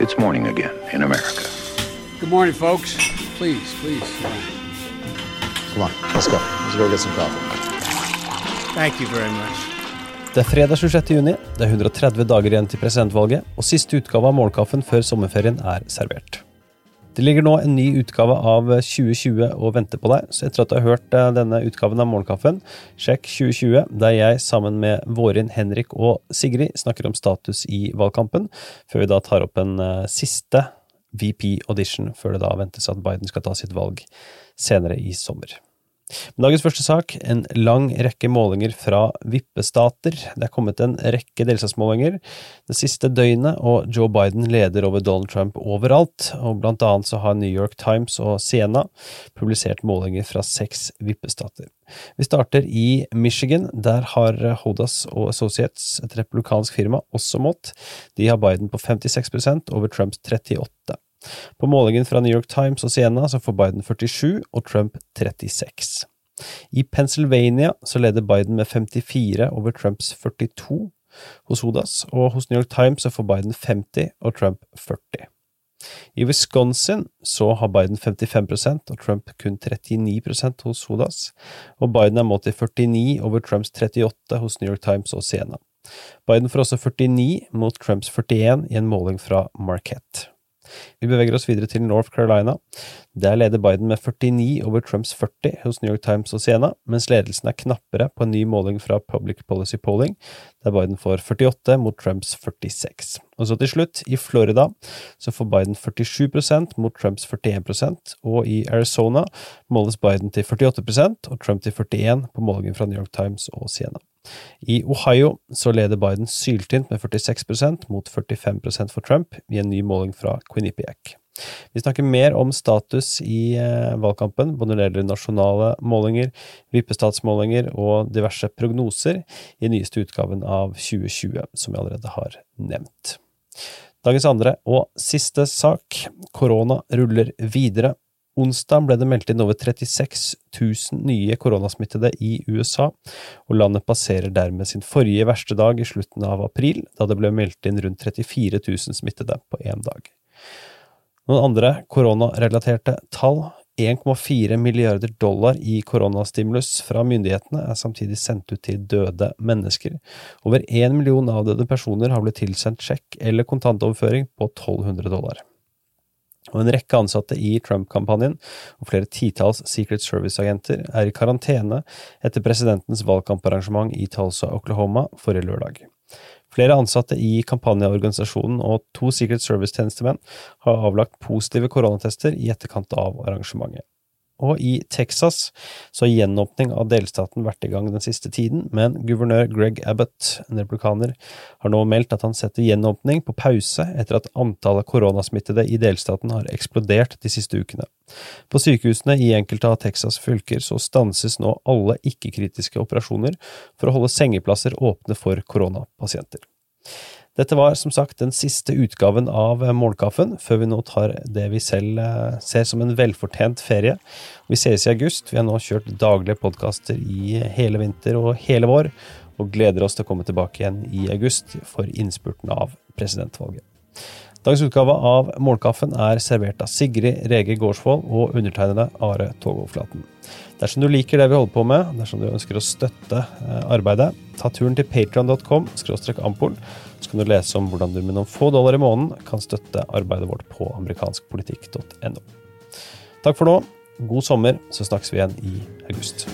It's morning again in America. Good morning, folks. Please, please. Come on, let's go. Let's go get some coffee. Thank you very much. Det er fredag 26. juni, det er 130 dager igjen til presidentvalget, og siste utgave av Målkaffen før sommerferien er servert. Det ligger nå en ny utgave av 2020 og venter på deg, så etter at du har hørt eh, denne utgaven av Morgenkaffen, sjekk 2020, der jeg sammen med Vårin, Henrik og Sigrid snakker om status i valgkampen, før vi da tar opp en eh, siste VP-audition, før det da ventes at Biden skal ta sitt valg senere i sommer. Dagens første sak, en lang rekke målinger fra vippestater. Det er kommet en rekke delstatsmålinger det siste døgnet, og Joe Biden leder over Donald Trump overalt. og Blant annet så har New York Times og Siena publisert målinger fra seks vippestater. Vi starter i Michigan. Der har Hodas og Associates, et republikansk firma, også mått. De har Biden på 56% over Trumps 38 på målingen fra New York Times og Siena så får Biden 47 og Trump 36. I Pennsylvania så leder Biden med 54 over Trumps 42 hos Hodas, og hos New York Times så får Biden 50 og Trump 40. I Wisconsin så har Biden 55% og Trump kun 39% hos Hodas, og Biden er målt i 49 over Trumps 38 hos New York Times og Siena. Biden får også 49 mot Trumps 41 i en måling fra Marquette. Vi beveger oss videre til North Carolina. Der leder Biden med 49 over Trumps 40 hos New York Times og Siena, mens ledelsen er knappere på en ny måling fra Public Policy Polling, der Biden får 48 mot Trumps 46. Og så til slutt, i Florida så får Biden 47% mot Trumps 41 og i Arizona måles Biden til 48% og Trump til 41 på målingen fra New York Times og Siena. I Ohio så leder Biden syltynt med 46% mot 45% for Trump i en ny måling fra Quinnipiac. Vi snakker mer om status i eh, valgkampen, både når det gjelder nasjonale målinger, vippestatsmålinger og diverse prognoser, i nyeste utgaven av 2020, som vi allerede har nevnt. Dagens andre og siste sak, korona ruller videre, Onsdag ble det meldt inn over 36 000 nye koronasmittede i USA, og landet passerer dermed sin forrige verste dag i slutten av april, da det ble meldt inn rundt 34 000 smittede på én dag. Noen andre koronarelaterte tall 1,4 milliarder dollar i koronastimulus fra myndighetene er samtidig sendt ut til døde mennesker. Over én million avdøde personer har blitt tilsendt sjekk eller kontantoverføring på 1200 dollar og en rekke ansatte i Trump-kampanjen og flere titalls Secret Service-agenter er i karantene etter presidentens valgkamparrangement i Tulsa, Oklahoma, forrige lørdag. Flere ansatte i kampanjeorganisasjonen og to Secret Service-tjenestemenn har avlagt positive koronatester i etterkant av arrangementet. Og i Texas så har gjenåpning av delstaten vært i gang den siste tiden, men guvernør Greg Abbott, en replikaner, har nå meldt at han setter gjenåpning på pause etter at antallet koronasmittede i delstaten har eksplodert de siste ukene. På sykehusene i enkelte av Texas fylker så stanses nå alle ikke-kritiske operasjoner for å holde sengeplasser åpne for koronapasienter. Dette var som sagt den siste utgaven av Målkaffen, før vi nå tar det vi selv eh, ser som en velfortjent ferie. Vi ses i august. Vi har nå kjørt daglige podkaster i hele vinter og hele vår, og gleder oss til å komme tilbake igjen i august for innspurten av presidentvalget. Dagens utgave av Målkaffen er servert av Sigrid Rege Gårdsvold og undertegnede Are Togoflaten. Dersom du liker det vi holder på med, dersom du ønsker å støtte eh, arbeidet, ta turen til patron.com ampol, så kan du lese om hvordan du med noen få dollar i måneden kan støtte arbeidet vårt på amerikanskpolitikk.no. Takk for nå, god sommer, så snakkes vi igjen i august.